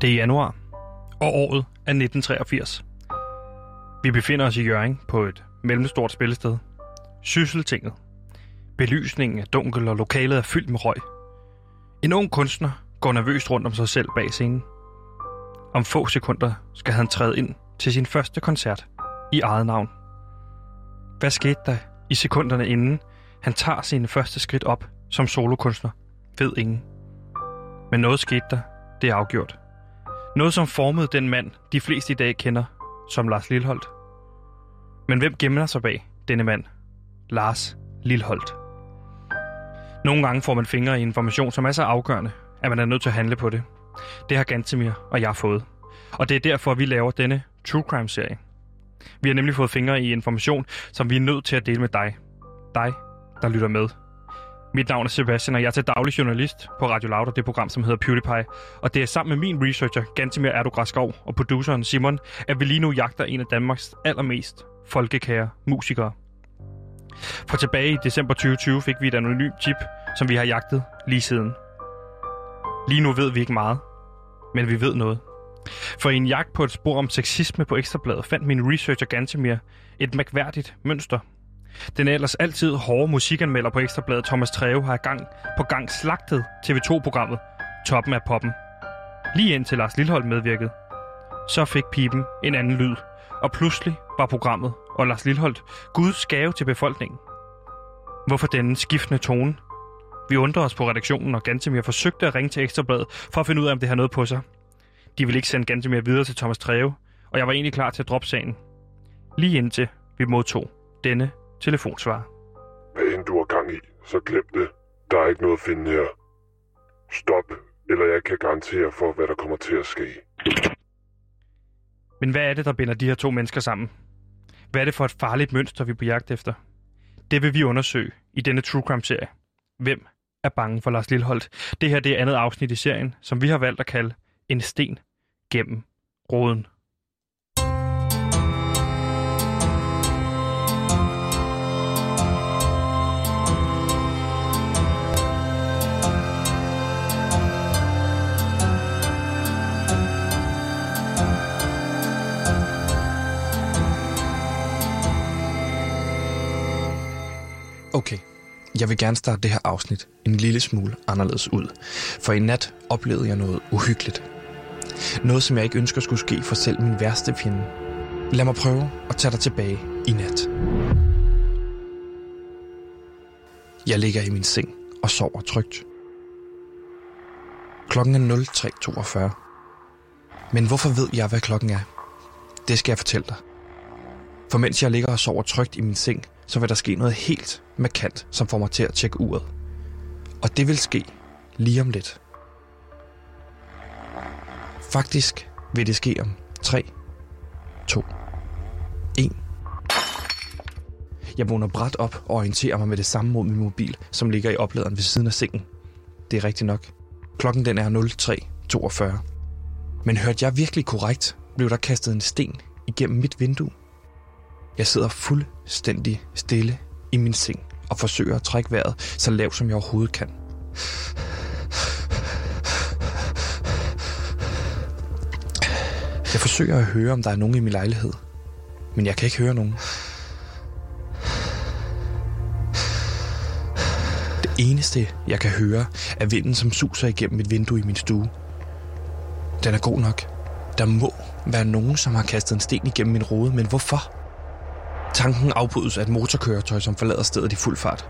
Det er januar, og året er 1983. Vi befinder os i Jørgen på et mellemstort spillested. Sysseltinget. Belysningen er dunkel, og lokalet er fyldt med røg. En ung kunstner går nervøst rundt om sig selv bag scenen. Om få sekunder skal han træde ind til sin første koncert i eget navn. Hvad skete der i sekunderne inden han tager sine første skridt op som solokunstner, ved ingen. Men noget skete der, det er afgjort. Noget, som formede den mand, de fleste i dag kender som Lars Lilholdt. Men hvem gemmer sig bag denne mand? Lars Lilholdt. Nogle gange får man fingre i information, som er så afgørende, at man er nødt til at handle på det. Det har Gantemir og jeg fået. Og det er derfor, vi laver denne True Crime-serie. Vi har nemlig fået fingre i information, som vi er nødt til at dele med dig. Dig, der lytter med. Mit navn er Sebastian, og jeg er til daglig journalist på Radio Loud og det program, som hedder PewDiePie. Og det er sammen med min researcher, Gantemir Erdograskov, og produceren Simon, at vi lige nu jagter en af Danmarks allermest folkekære musikere. For tilbage i december 2020 fik vi et anonymt chip, som vi har jagtet lige siden. Lige nu ved vi ikke meget, men vi ved noget. For i en jagt på et spor om sexisme på Ekstrabladet fandt min researcher Gantemir et mærkværdigt mønster. Den ellers altid hårde musikanmelder på Ekstrabladet Thomas Treve har gang på gang slagtet TV2-programmet Toppen af Poppen. Lige indtil Lars Lillehold medvirkede. Så fik pipen en anden lyd, og pludselig var programmet og Lars Lilholdt Guds gave til befolkningen. Hvorfor denne skiftende tone? Vi undrer os på redaktionen, og Gantemir forsøgte at ringe til Ekstrabladet for at finde ud af, om det har noget på sig. De ville ikke sende Gantemir videre til Thomas Treve, og jeg var egentlig klar til at droppe sagen. Lige indtil vi modtog denne telefonsvar. Hvad end du har gang i, så glem det. Der er ikke noget at finde her. Stop, eller jeg kan garantere for, hvad der kommer til at ske. Men hvad er det, der binder de her to mennesker sammen? Hvad er det for et farligt mønster, vi er på jagt efter? Det vil vi undersøge i denne True Crime-serie. Hvem er bange for Lars Lilholdt? Det her det er andet afsnit i serien, som vi har valgt at kalde En sten gennem roden. Okay, jeg vil gerne starte det her afsnit en lille smule anderledes ud. For i nat oplevede jeg noget uhyggeligt. Noget, som jeg ikke ønsker skulle ske for selv min værste fjende. Lad mig prøve at tage dig tilbage i nat. Jeg ligger i min seng og sover trygt. Klokken er 03.42. Men hvorfor ved jeg, hvad klokken er? Det skal jeg fortælle dig. For mens jeg ligger og sover trygt i min seng, så vil der ske noget helt markant, som får mig til at tjekke uret. Og det vil ske lige om lidt. Faktisk vil det ske om 3, 2, 1. Jeg vågner bræt op og orienterer mig med det samme mod min mobil, som ligger i opladeren ved siden af sengen. Det er rigtigt nok. Klokken den er 03.42. Men hørte jeg virkelig korrekt, blev der kastet en sten igennem mit vindue. Jeg sidder fuldstændig stille i min seng og forsøger at trække vejret så lavt som jeg overhovedet kan. Jeg forsøger at høre, om der er nogen i min lejlighed. Men jeg kan ikke høre nogen. Det eneste, jeg kan høre, er vinden, som suser igennem et vindue i min stue. Den er god nok. Der må være nogen, som har kastet en sten igennem min rode, men hvorfor? Tanken afbrydes af et motorkøretøj, som forlader stedet i fuld fart.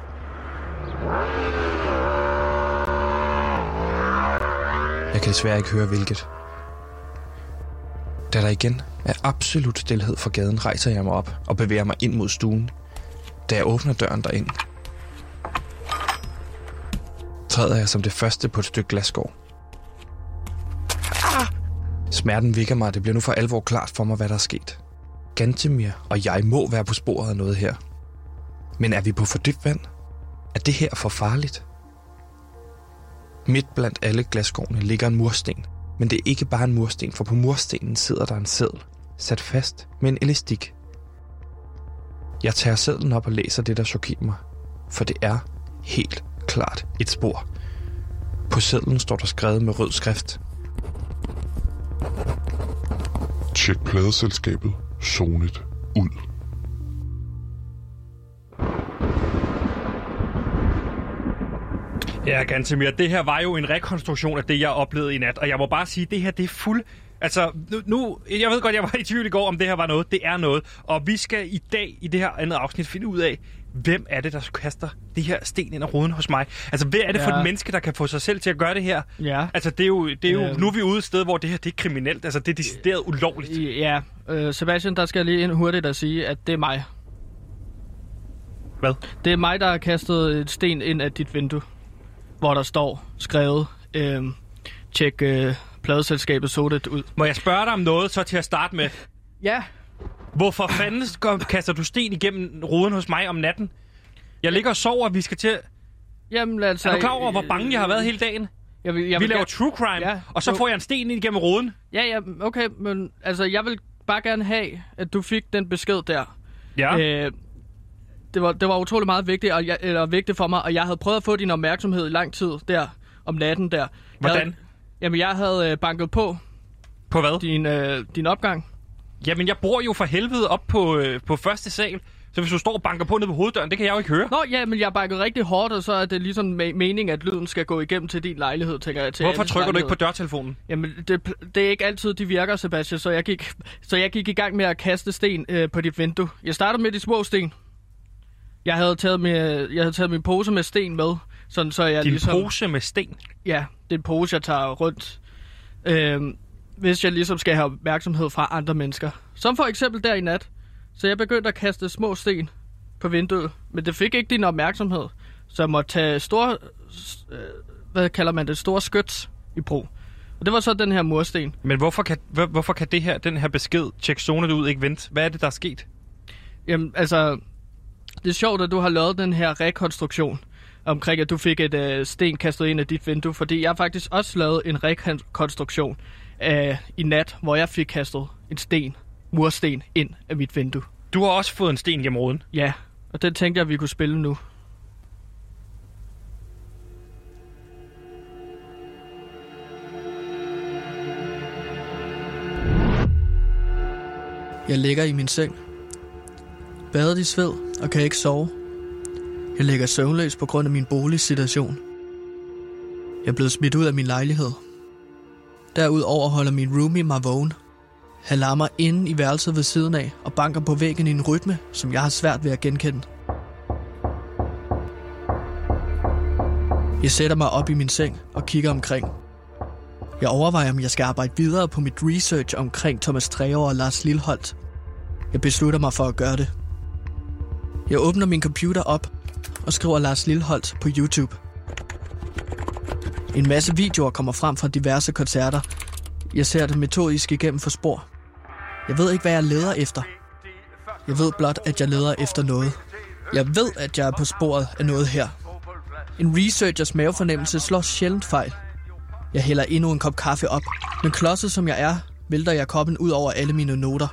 Jeg kan desværre ikke høre hvilket. Da der igen er absolut stillhed for gaden, rejser jeg mig op og bevæger mig ind mod stuen. Da jeg åbner døren derind, træder jeg som det første på et stykke glasgård. Smerten vækker mig, og det bliver nu for alvor klart for mig, hvad der er sket. Gantemir og jeg må være på sporet af noget her. Men er vi på for dybt vand? Er det her for farligt? Midt blandt alle glasgårdene ligger en mursten. Men det er ikke bare en mursten, for på murstenen sidder der en seddel, sat fast med en elastik. Jeg tager sedlen op og læser det, der chokerer mig. For det er helt klart et spor. På sedlen står der skrevet med rød skrift. Tjek pladeselskabet Sonet ud. Ja, Gantemir, det her var jo en rekonstruktion af det, jeg oplevede i nat. Og jeg må bare sige, det her, det er fuld... Altså, nu, nu, jeg ved godt, jeg var i tvivl i går, om det her var noget. Det er noget. Og vi skal i dag, i det her andet afsnit, finde ud af, hvem er det, der kaster det her sten ind i ruden hos mig? Altså, hvad er det ja. for et menneske, der kan få sig selv til at gøre det her? Ja. Altså, det er jo, det er jo Øhm. nu er vi ude et sted, hvor det her det er kriminelt. Altså, det er decideret ulovligt. Ja, øh, Sebastian, der skal jeg lige ind hurtigt at sige, at det er mig. Hvad? Det er mig, der har kastet et sten ind af dit vindue, hvor der står skrevet, øh, tjek øh, pladeselskabet Sodet ud. Må jeg spørge dig om noget, så til at starte med? Ja. Hvorfor fanden går- kaster du sten igennem ruden hos mig om natten? Jeg ligger og sover, og vi skal til... Jamen, altså, Er du klar over, hvor bange jeg har været hele dagen? Jeg vil, jeg Vi vil laver gerne- true crime, Ja, og så jo. får jeg en sten ind igennem ruden. Ja, ja, okay, men altså, jeg vil bare gerne have, at du fik den besked der. Ja. Øh, det, var, det var utrolig meget vigtigt, og jeg, eller vigtigt for mig, og jeg havde prøvet at få din opmærksomhed i lang tid der, om natten der. Jeg Hvordan? Havde, jamen, jeg havde øh, banket på På hvad? din, øh, din opgang. Jamen, jeg bor jo for helvede op på, øh, på første sal. Så hvis du står og banker på nede på hoveddøren, det kan jeg jo ikke høre. Nå, ja, men jeg banket rigtig hårdt, og så er det ligesom me- meningen, at lyden skal gå igennem til din lejlighed, tænker jeg. Til Hvorfor trykker du ikke på lejlighed. dørtelefonen? Jamen, det, det er ikke altid, de virker, Sebastian, så jeg gik, så jeg gik i gang med at kaste sten øh, på dit vindue. Jeg startede med de små sten. Jeg havde taget, med, jeg havde taget min pose med sten med, sådan så jeg Din ligesom... pose med sten. Ja, det er en pose, jeg tager rundt. Øhm, hvis jeg ligesom skal have opmærksomhed fra andre mennesker. Som for eksempel der i nat. Så jeg begyndte at kaste små sten på vinduet. Men det fik ikke din opmærksomhed. Så jeg måtte tage store... Øh, hvad kalder man det? Store skyts i brug. Og det var så den her mursten. Men hvorfor kan, hvor, hvorfor kan det her, den her besked, tjek zonet ud, ikke vente? Hvad er det, der er sket? Jamen, altså... Det er sjovt, at du har lavet den her rekonstruktion omkring, at du fik et øh, sten kastet ind af dit vindue, fordi jeg har faktisk også lavet en rekonstruktion øh, i nat, hvor jeg fik kastet en sten, mursten, ind af mit vindue. Du har også fået en sten gennem ruden. Ja, og den tænkte jeg, vi kunne spille nu. Jeg ligger i min seng. Badet i sved og kan ikke sove. Jeg ligger søvnløs på grund af min boligsituation. Jeg er blevet smidt ud af min lejlighed. Derudover holder min roomie mig vågen. Han larmer inde i værelset ved siden af og banker på væggen i en rytme, som jeg har svært ved at genkende. Jeg sætter mig op i min seng og kigger omkring. Jeg overvejer, om jeg skal arbejde videre på mit research omkring Thomas Trever og Lars Lilholdt. Jeg beslutter mig for at gøre det. Jeg åbner min computer op og skriver Lars Lilholdt på YouTube. En masse videoer kommer frem fra diverse koncerter. Jeg ser det metodisk igennem for spor. Jeg ved ikke, hvad jeg leder efter. Jeg ved blot, at jeg leder efter noget. Jeg ved, at jeg er på sporet af noget her. En researchers mavefornemmelse slår sjældent fejl. Jeg hælder endnu en kop kaffe op, men klodset som jeg er, vælter jeg koppen ud over alle mine noter.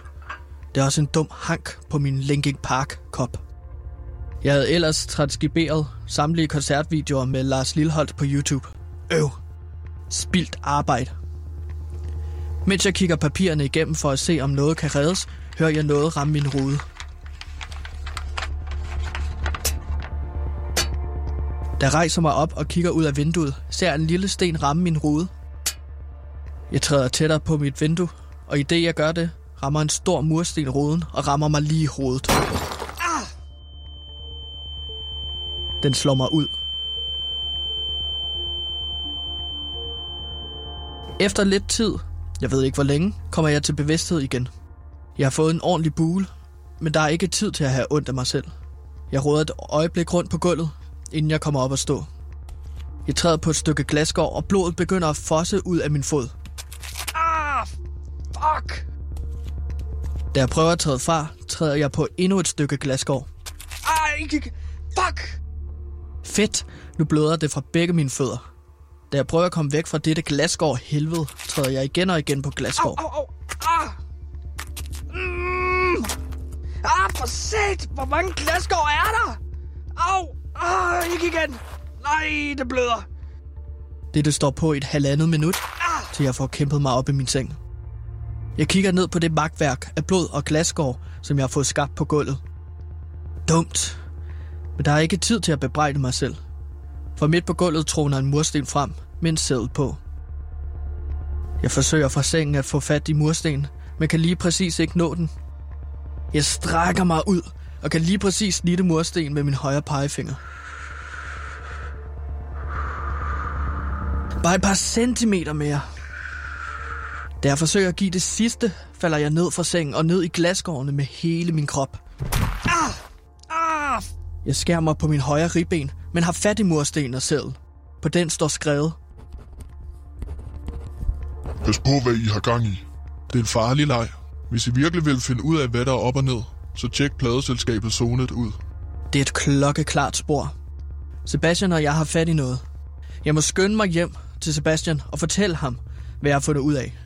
Der er også en dum hank på min Linkin Park-kop. Jeg havde ellers transkriberet samtlige koncertvideoer med Lars Lilholdt på YouTube. Øv. Spildt arbejde. Mens jeg kigger papirerne igennem for at se, om noget kan reddes, hører jeg noget ramme min rude. Da jeg rejser mig op og kigger ud af vinduet, ser jeg en lille sten ramme min rude. Jeg træder tættere på mit vindue, og i det jeg gør det, rammer en stor mursten ruden og rammer mig lige i hovedet. Den slår mig ud. Efter lidt tid, jeg ved ikke hvor længe, kommer jeg til bevidsthed igen. Jeg har fået en ordentlig bule, men der er ikke tid til at have ondt af mig selv. Jeg råder et øjeblik rundt på gulvet, inden jeg kommer op og stå. Jeg træder på et stykke glasgård, og blodet begynder at fosse ud af min fod. Ah, fuck! Da jeg prøver at træde fra, træder jeg på endnu et stykke glasgård. Ej, fuck! Fedt, nu bløder det fra begge mine fødder. Da jeg prøver at komme væk fra dette glasgård helvede, træder jeg igen og igen på glasgård. Au, au, au. Ah. Mm. Ah, for sat! Hvor mange glasgård er der? Au! Ah, ikke igen! Nej, det bløder. Dette står på et halvandet minut, til jeg får kæmpet mig op i min seng. Jeg kigger ned på det magtværk af blod og glasgård, som jeg har fået skabt på gulvet. Dumt. Men der er ikke tid til at bebrejde mig selv. For midt på gulvet troner en mursten frem med en sædel på. Jeg forsøger fra sengen at få fat i murstenen, men kan lige præcis ikke nå den. Jeg strækker mig ud og kan lige præcis snitte mursten med min højre pegefinger. Bare et par centimeter mere. Da jeg forsøger at give det sidste, falder jeg ned fra sengen og ned i glasgårdene med hele min krop. Ah! Ah! Jeg skærer mig på min højre ribben, men har fat i murstenen og sædel. På den står skrevet. Pas på, hvad I har gang i. Det er en farlig leg. Hvis I virkelig vil finde ud af, hvad der er op og ned, så tjek pladeselskabet Zonet ud. Det er et klokkeklart spor. Sebastian og jeg har fat i noget. Jeg må skynde mig hjem til Sebastian og fortælle ham, hvad jeg har fundet ud af.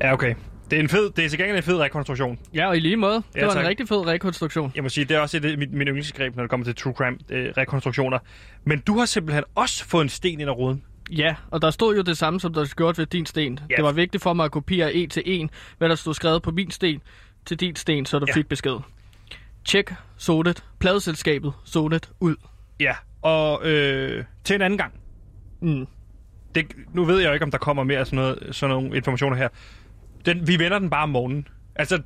Ja, okay. Det er en fed, det er til gengæld en fed rekonstruktion. Ja, og i lige måde. Det Ja, var tak. en rigtig fed rekonstruktion. Jeg må sige, det er også et mit, min yndlingsgreb, når det kommer til true crime øh, rekonstruktioner. Men du har simpelthen også fået en sten ind ad ruden. Ja, og der stod jo det samme, som der gjort ved din sten. Ja. Det var vigtigt for mig at kopiere en til en, hvad der stod skrevet på min sten til din sten, så du Ja. fik besked. Tjek Sodet, pladeselskabet Sodet ud. Ja, og øh, til en anden gang. Mm. Det, nu ved jeg jo ikke, om der kommer mere af sådan, noget, sådan nogle informationer her. Den, vi vender den bare om morgenen. Altså,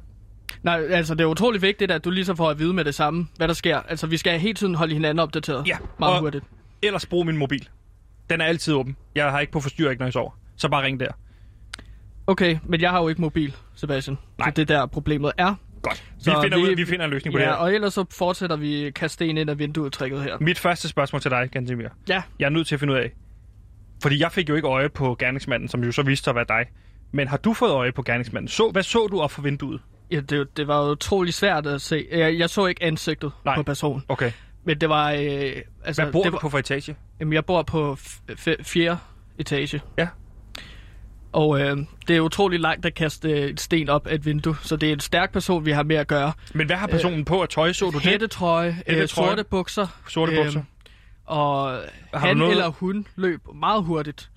Nej, altså det er utrolig vigtigt, at du ligesom får at vide med det samme, hvad der sker. Altså vi skal hele tiden holde hinanden opdateret. Ja, Meget og- hurtigt. ellers brug min mobil. Den er altid åben. Jeg har ikke på forstyr, ikke når jeg sover. Så bare ring der. Okay, men jeg har jo ikke mobil, Sebastian. Nej. Så det er der problemet er. Godt. Vi Så finder, vi- ud, vi finder en løsning på Ja, det her. og ellers så fortsætter vi kaste sten ind af vinduet trækket her. Mit første spørgsmål til dig, Gantemir. Ja, Jeg er nødt til at finde ud af. Fordi jeg fik jo ikke øje på gerningsmanden, som jo så viste sig at være dig. Men har du fået øje på gerningsmanden? Så, hvad så du op for vinduet? ja det, det var utrolig svært at se. Jeg, jeg så ikke ansigtet Nej. på personen. Okay. Men det var... Øh, altså, Hvad bor det du var, på for etage? Jamen, jeg bor på fjerde etage. Ja. Og øh, det er utrolig langt at kaste øh, et sten op af et vindue, så det er en stærk person, vi har med at gøre. Men hvad har personen på af tøj? Så du det? Hættetrøje, øh, sorte bukser, Sorte Øhm, bukser. og Har han noget- eller hun løb meget hurtigt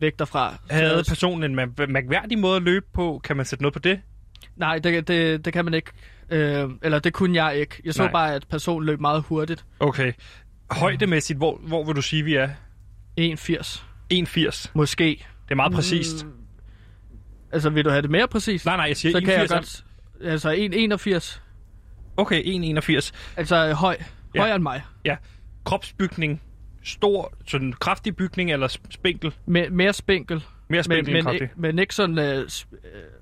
væk derfra. Havde personen en mærkværdig måde at løbe på? Kan man sætte noget på det? Nej, det, det, det kan man ikke. Øh, eller det kunne jeg ikke. Jeg så Nej. bare, at personen løb meget hurtigt. Okay. Højdemæssigt, hvor, hvor vil du sige, vi er? 1,80 1,80. måske. Det er meget præcist. Mm, altså, vil du have det mere præcist? Nej, nej, jeg siger så kan jeg 1,80. godt... Altså, 1,81. Okay, 1,81. Altså, høj. Ja. Højere end mig. Ja. Kropsbygning. Stor, sådan kraftig bygning eller sp- spinkel? Me- mere spinkel. Mere spinkel men, end men, kraftig. ikke, men ikke sådan... Øh, øh,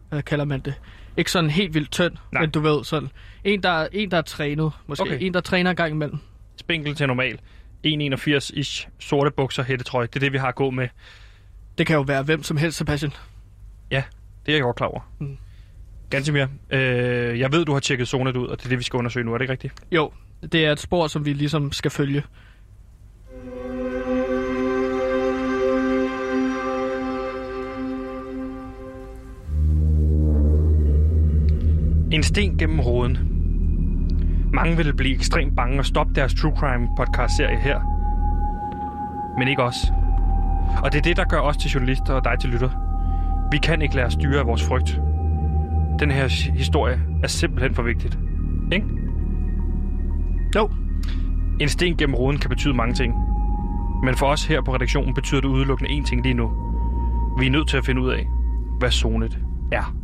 hvad kalder man det? Ikke sådan helt vildt tynd, Nej. men du ved sådan. En, der, er- en, der er trænet, måske. Okay. En, der træner en gang imellem. Spinkel til normal. 1,81 ish. Sorte bukser, hættetrøje. Det er det, vi har at gå med. Det kan jo være hvem som helst, Sebastian. Ja, det er jeg godt klar over. Mm. Gansimir, øh, jeg ved, du har tjekket zonet ud, og det er det, vi skal undersøge nu. Er det ikke rigtigt? Jo, det er et spor, som vi ligesom skal følge. En sten gennem roden. Mange vil blive ekstremt bange og stoppe deres True Crime podcast-serie her. Men ikke os. Og det er det, der gør os til journalister og dig til lytter. Vi kan ikke lade os styre af vores frygt. Den her historie er simpelthen for vigtigt. Ikke? Jo, En sten gennem roden kan betyde mange ting. Men for os her på redaktionen betyder det udelukkende én ting lige nu. Vi er nødt til at finde ud af, hvad Zonet er.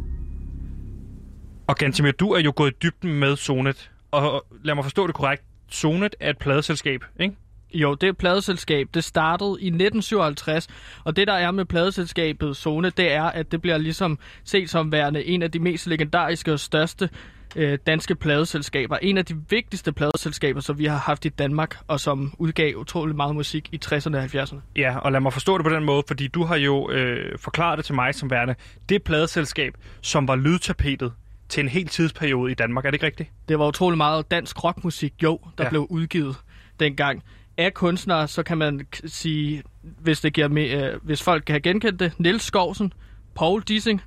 Og Gantimir, du er jo gået i dybden med Zonet. Og lad mig forstå det korrekt. Zonet er et pladeselskab, ikke? Jo, det er et pladeselskab. Det startede i 1957, og det der er med pladeselskabet Zone, det er, at det bliver ligesom set som værende en af de mest legendariske og største øh, danske pladeselskaber. En af de vigtigste pladeselskaber, som vi har haft i Danmark, og som udgav utrolig meget musik i 60'erne og 70'erne. Ja, og lad mig forstå det på den måde, fordi du har jo øh, forklaret det til mig som værende det pladeselskab, som var lydtapetet til en hel tidsperiode i Danmark. Er det ikke rigtigt? Det var utrolig meget dansk rockmusik, jo, der Ja. blev udgivet dengang. Af kunstnere, så kan man sige, hvis, det giver med, øh, hvis folk kan have genkendt det, Niels Skovsen, Paul Dissing,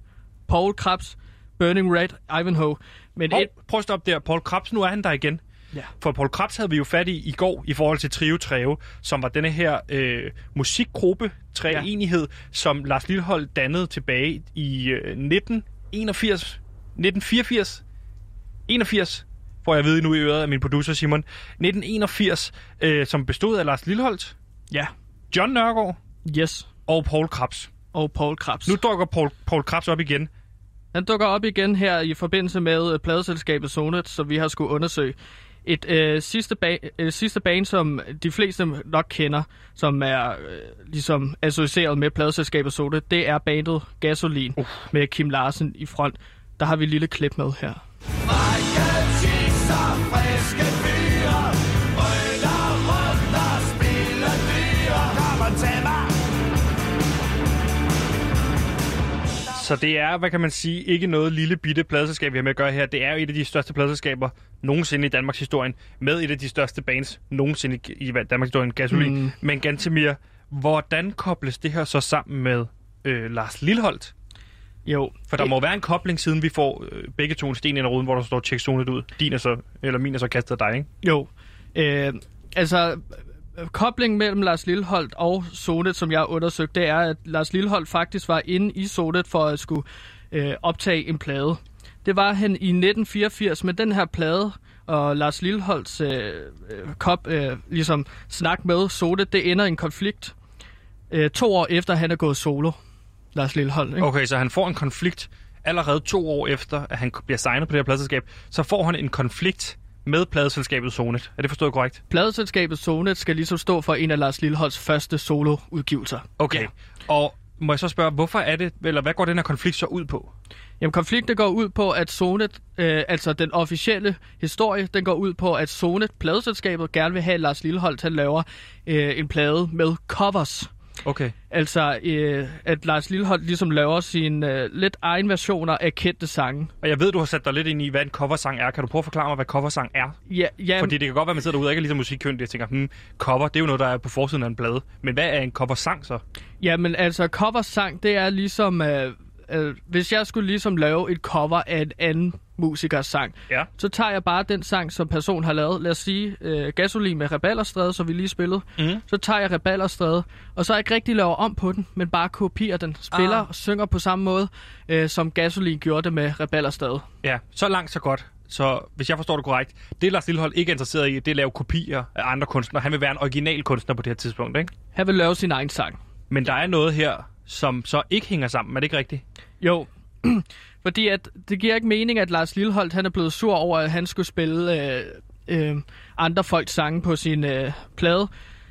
Paul Krabs, Burning Red, Ivanhoe. Men Hov, et, prøv at stoppe der. Paul Krabs, nu er han der igen. Ja. For Paul Krebs havde vi jo fat i i går i forhold til Trio Treo, som var denne her øh, musikgruppe, treenighed, ja. som Lars Lillehold dannede tilbage i øh, 1981, 1984, 81, får jeg at vide nu i øret af min producer Simon, 1981, øh, som bestod af Lars Lilleholdt, Ja. John Nørgaard Yes. og Paul Krebs. Og Paul Krebs. Nu dukker Paul, Paul Krebs op igen. Han dukker op igen her i forbindelse med øh, pladeselskabet Sonet, som vi har skulle undersøge. Et øh, sidste, ba- øh, sidste band, som de fleste nok kender, som er øh, ligesom associeret med pladeselskabet Sonet, det er bandet Gasolin uh. med Kim Larsen i front. Der har vi et lille klip med her. Så det er, hvad kan man sige, ikke noget lille bitte pladselskab, vi har med at gøre her. Det er jo et af de største pladselskaber nogensinde i Danmarks historie, med et af de største bands nogensinde i Danmarks historie, Gasolin. Mm. Men Gantemir, hvordan kobles det her så sammen med øh, Lars Lilholdt? Jo, For der må være en kobling, siden vi får øh, begge to en sten ind i ruden, hvor der står tjek zonet ud. Din er så, eller min er så kastet af dig, ikke? Jo. Øh, altså, koblingen mellem Lars Lilleholdt og Sonet, som jeg har undersøgt, det er, at Lars Lilleholdt faktisk var inde i Sonet for at skulle øh, optage en plade. Det var han i 1984 med den her plade, og Lars Lilleholds øh, øh, kop, øh, ligesom snak med Sonet, det ender i en konflikt øh, to år efter, han er gået solo. Lars Lillehold, ikke? Okay, så han får en konflikt allerede to år efter, at han bliver signet på det her pladselskab. Så får han en konflikt med pladeselskabet Sonet. Er det forstået korrekt? Pladeselskabet Sonet skal ligesom stå for en af Lars Lilleholds første soloudgivelser. Okay. Ja. Og må jeg så spørge, hvorfor er det, eller hvad går den her konflikt så ud på? Jamen, konflikten går ud på, at Sonet, øh, altså den officielle historie, den går ud på, at Sonet, pladeselskabet, gerne vil have at Lars Lilleholdt, han laver øh, en plade med covers. Okay. Altså, øh, at Lars Lilleholdt ligesom laver sine øh, lidt egen versioner af kendte sange. Og jeg ved, du har sat dig lidt ind i, hvad en coversang er. Kan du prøve at forklare mig, hvad coversang er? Ja, ja, Fordi det kan godt være, at man sidder derude og ikke er ligesom musikkyndig og tænker, hmm, cover, det er jo noget, der er på forsiden af en plade. Men hvad er en coversang så? Jamen altså, coversang, det er ligesom... Øh, øh, hvis jeg skulle ligesom lave et cover af en anden musikers sang, Ja. så tager jeg bare den sang, som personen har lavet. Lad os sige øh, Gasolin med Reballerstræde, som vi lige spillede. Mhm. Så tager jeg Reballerstræde, og så ikke rigtig laver om på den, men bare kopierer den. Spiller Ah. og synger på samme måde, øh, som Gasolin gjorde det med Reballerstræde. Ja, så langt, så godt. Så hvis jeg forstår det korrekt, det Lars Lillehold ikke er interesseret i, det er at lave kopier af andre kunstnere. Han vil være en original kunstner på det her tidspunkt, ikke? Han vil lave sin egen sang. Men der er noget her, som så ikke hænger sammen. Er det ikke rigtigt? Jo, fordi at det giver ikke mening, at Lars Lilleholdt han er blevet sur over, at han skulle spille øh, øh, andre folks sange på sin øh, plade,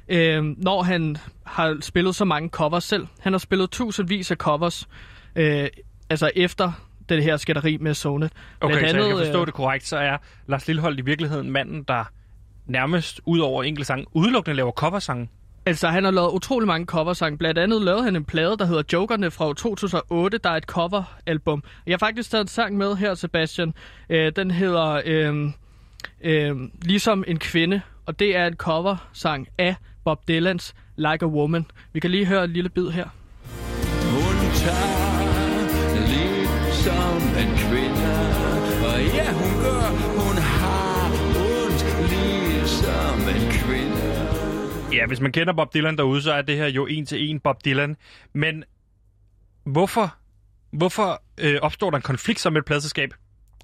øh, når han har spillet så mange covers selv. Han har spillet tusindvis af covers, øh, altså efter det her skætteri med Sonet. Okay, Blandt så jeg kan andet, forstå øh, det korrekt, så er Lars Lillehold i virkeligheden manden, der nærmest ud over enkelte sange udelukkende laver coversange. Altså, han har lavet utrolig mange coversange. Blandt andet lavede han en plade, der hedder Jokerne fra 2008, der er et coveralbum. Jeg har faktisk taget en sang med her, Sebastian. Øh, den hedder øh, øh, Ligesom en kvinde, og det er en coversang af Bob Dylans Like a Woman. Vi kan lige høre et lille bid her. Hun tager Ja, hvis man kender Bob Dylan derude, så er det her jo en til en Bob Dylan. Men hvorfor, hvorfor øh, opstår der en konflikt som et pladselskab,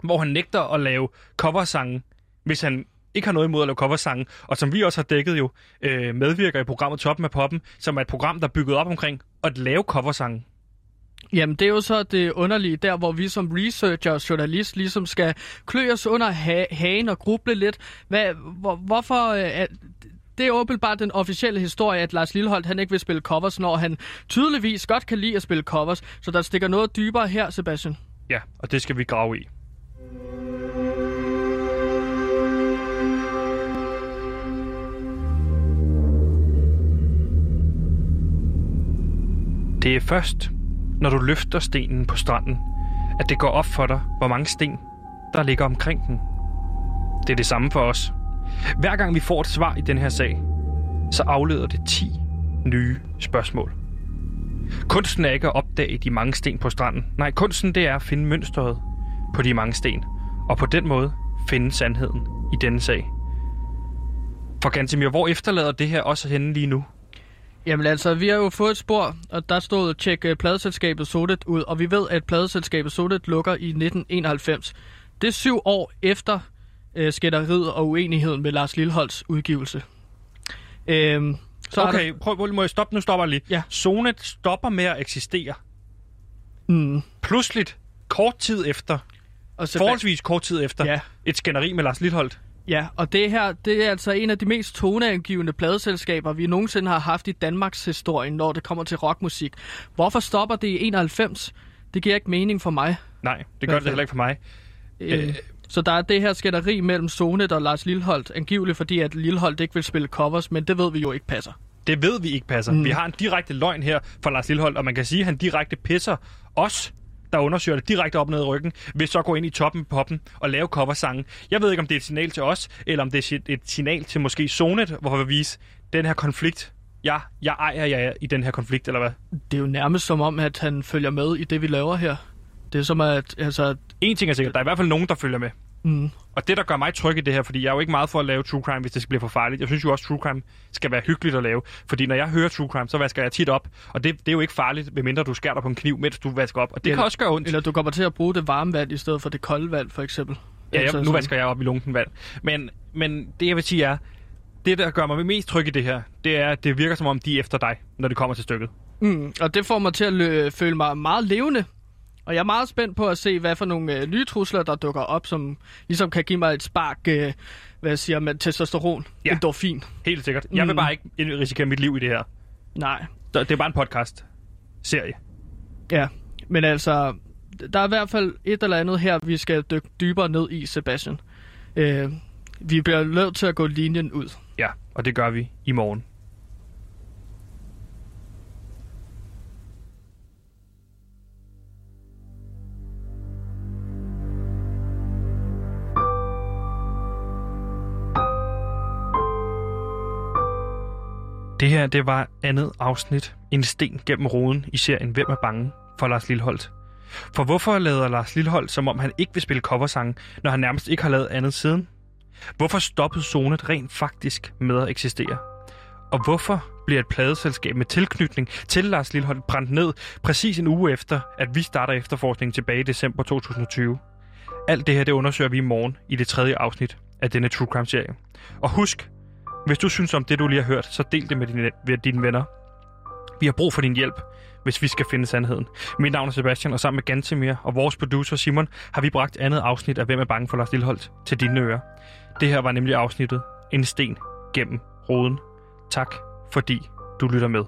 hvor han nægter at lave coversange, hvis han ikke har noget imod at lave coversange, og som vi også har dækket jo, øh, medvirker i programmet Toppen af Poppen, som er et program, der er bygget op omkring at lave coversange. Jamen, det er jo så det underlige, der hvor vi som researcher og journalist ligesom skal klø os under ha- hagen og gruble lidt. Hvad, hvor, hvorfor... Øh, det er åbenbart den officielle historie, at Lars Lilleholdt han ikke vil spille covers, når han tydeligvis godt kan lide at spille covers. Så der stikker noget dybere her, Sebastian. Ja, og det skal vi grave i. Det er først, når du løfter stenen på stranden, at det går op for dig, hvor mange sten, der ligger omkring den. Det er det samme for os. Hver gang vi får et svar i den her sag, så afleder det 10 nye spørgsmål. Kunsten er ikke at opdage de mange sten på stranden. Nej, kunsten det er at finde mønstret på de mange sten, og på den måde finde sandheden i denne sag. For Gantemir, hvor efterlader det her også henne lige nu? Jamen altså, vi har jo fået et spor, og der stod tjek øh, pladeselskabet Sodet ud, og vi ved, at pladeselskabet Sodet lukker i 1991. Det er syv år efter uh, skætteriet og uenigheden med Lars Lilholds udgivelse. Øhm, så okay, prøv, prøv, må jeg stoppe? Nu stopper jeg lige. Ja. Zonet stopper med at eksistere. Der, mm, Pludseligt, kort tid efter, og så, forholdsvis kort tid efter, Ja. et skænderi med Lars Lilholdt. Ja, og det her, det er altså en af de mest toneangivende pladeselskaber, vi nogensinde har haft i Danmarks historie, når det kommer til rockmusik. Hvorfor stopper det i 91? Det giver ikke mening for mig. Nej, det gør det heller ikke for mig. Øh, så der er det her skænderi mellem Sonet og Lars Lilholdt, angiveligt fordi, at Lilholdt ikke vil spille covers, men det ved vi jo ikke passer. Det ved vi ikke passer. Mm. Vi har en direkte løgn her fra Lars Lilholdt, og man kan sige, at han direkte pisser os, der undersøger det direkte op ned i ryggen, ved så gå ind i toppen poppen og lave coversange. Jeg ved ikke, om det er et signal til os, eller om det er et signal til måske Sonet, hvor vi vise den her konflikt. Ja, jeg ejer jer i den her konflikt, eller hvad? Det er jo nærmest som om, at han følger med i det, vi laver her. Det er som at, altså... En ting er sikkert, der er i hvert fald nogen, der følger med. Mm, Og det, der gør mig tryg i det her, fordi jeg er jo ikke meget for at lave true crime, hvis det skal blive for farligt. Jeg synes jo også, true crime skal være hyggeligt at lave. Fordi når jeg hører true crime, så vasker jeg tit op. Og det, det er jo ikke farligt, medmindre du skærer dig på en kniv, mens du vasker op. Og det Eller- kan også gøre ondt. eller du kommer til at bruge det varme vand i stedet for det kolde vand, for eksempel. Ja, Altså, jeg, nu vasker jeg op i lunken vand. Men, men det, jeg vil sige er, det, der gør mig mest tryg i det her, det er, at det virker som om, de er efter dig, når det kommer til stykket. Mm, og det får mig til at lø- føle mig meget levende. Og jeg er meget spændt på at se, hvad for nogle øh, nye trusler, der dukker op, som ligesom kan give mig et spark, øh, hvad siger man, testosteron, Ja. endorfin. Helt sikkert. Jeg vil Mm. bare ikke risikere mit liv i det her. Nej, Det er bare en podcast. Serie. ja. Men altså, der er i hvert fald et eller andet her, vi skal dykke dybere ned i, Sebastian. Øh, vi bliver nødt til at gå linjen ud. Ja, og det gør vi i morgen. Det her, det var andet afsnit, en sten gennem roden i serien Hvem er bange for Lars Lilholdt. For hvorfor lader Lars Lilholdt, som om han ikke vil spille coversange, når han nærmest ikke har lavet andet siden? Hvorfor stoppede Zonet rent faktisk med at eksistere? Og hvorfor bliver et pladeselskab med tilknytning til Lars Lilholdt brændt ned præcis en uge efter, at vi starter efterforskningen tilbage i december 2020? Alt det her, det undersøger vi i morgen i det tredje afsnit af denne True Crime-serie. Og husk, hvis du synes om det, du lige har hørt, så del det med dine, med dine venner. Vi har brug for din hjælp, hvis vi skal finde sandheden. Mit navn er Sebastian, og sammen med Gantemir og vores producer Simon har vi bragt andet afsnit af Hvem er bange for Lars Lilleholdt til dine ører. Det her var nemlig afsnittet En sten gennem roden. Tak fordi du lytter med.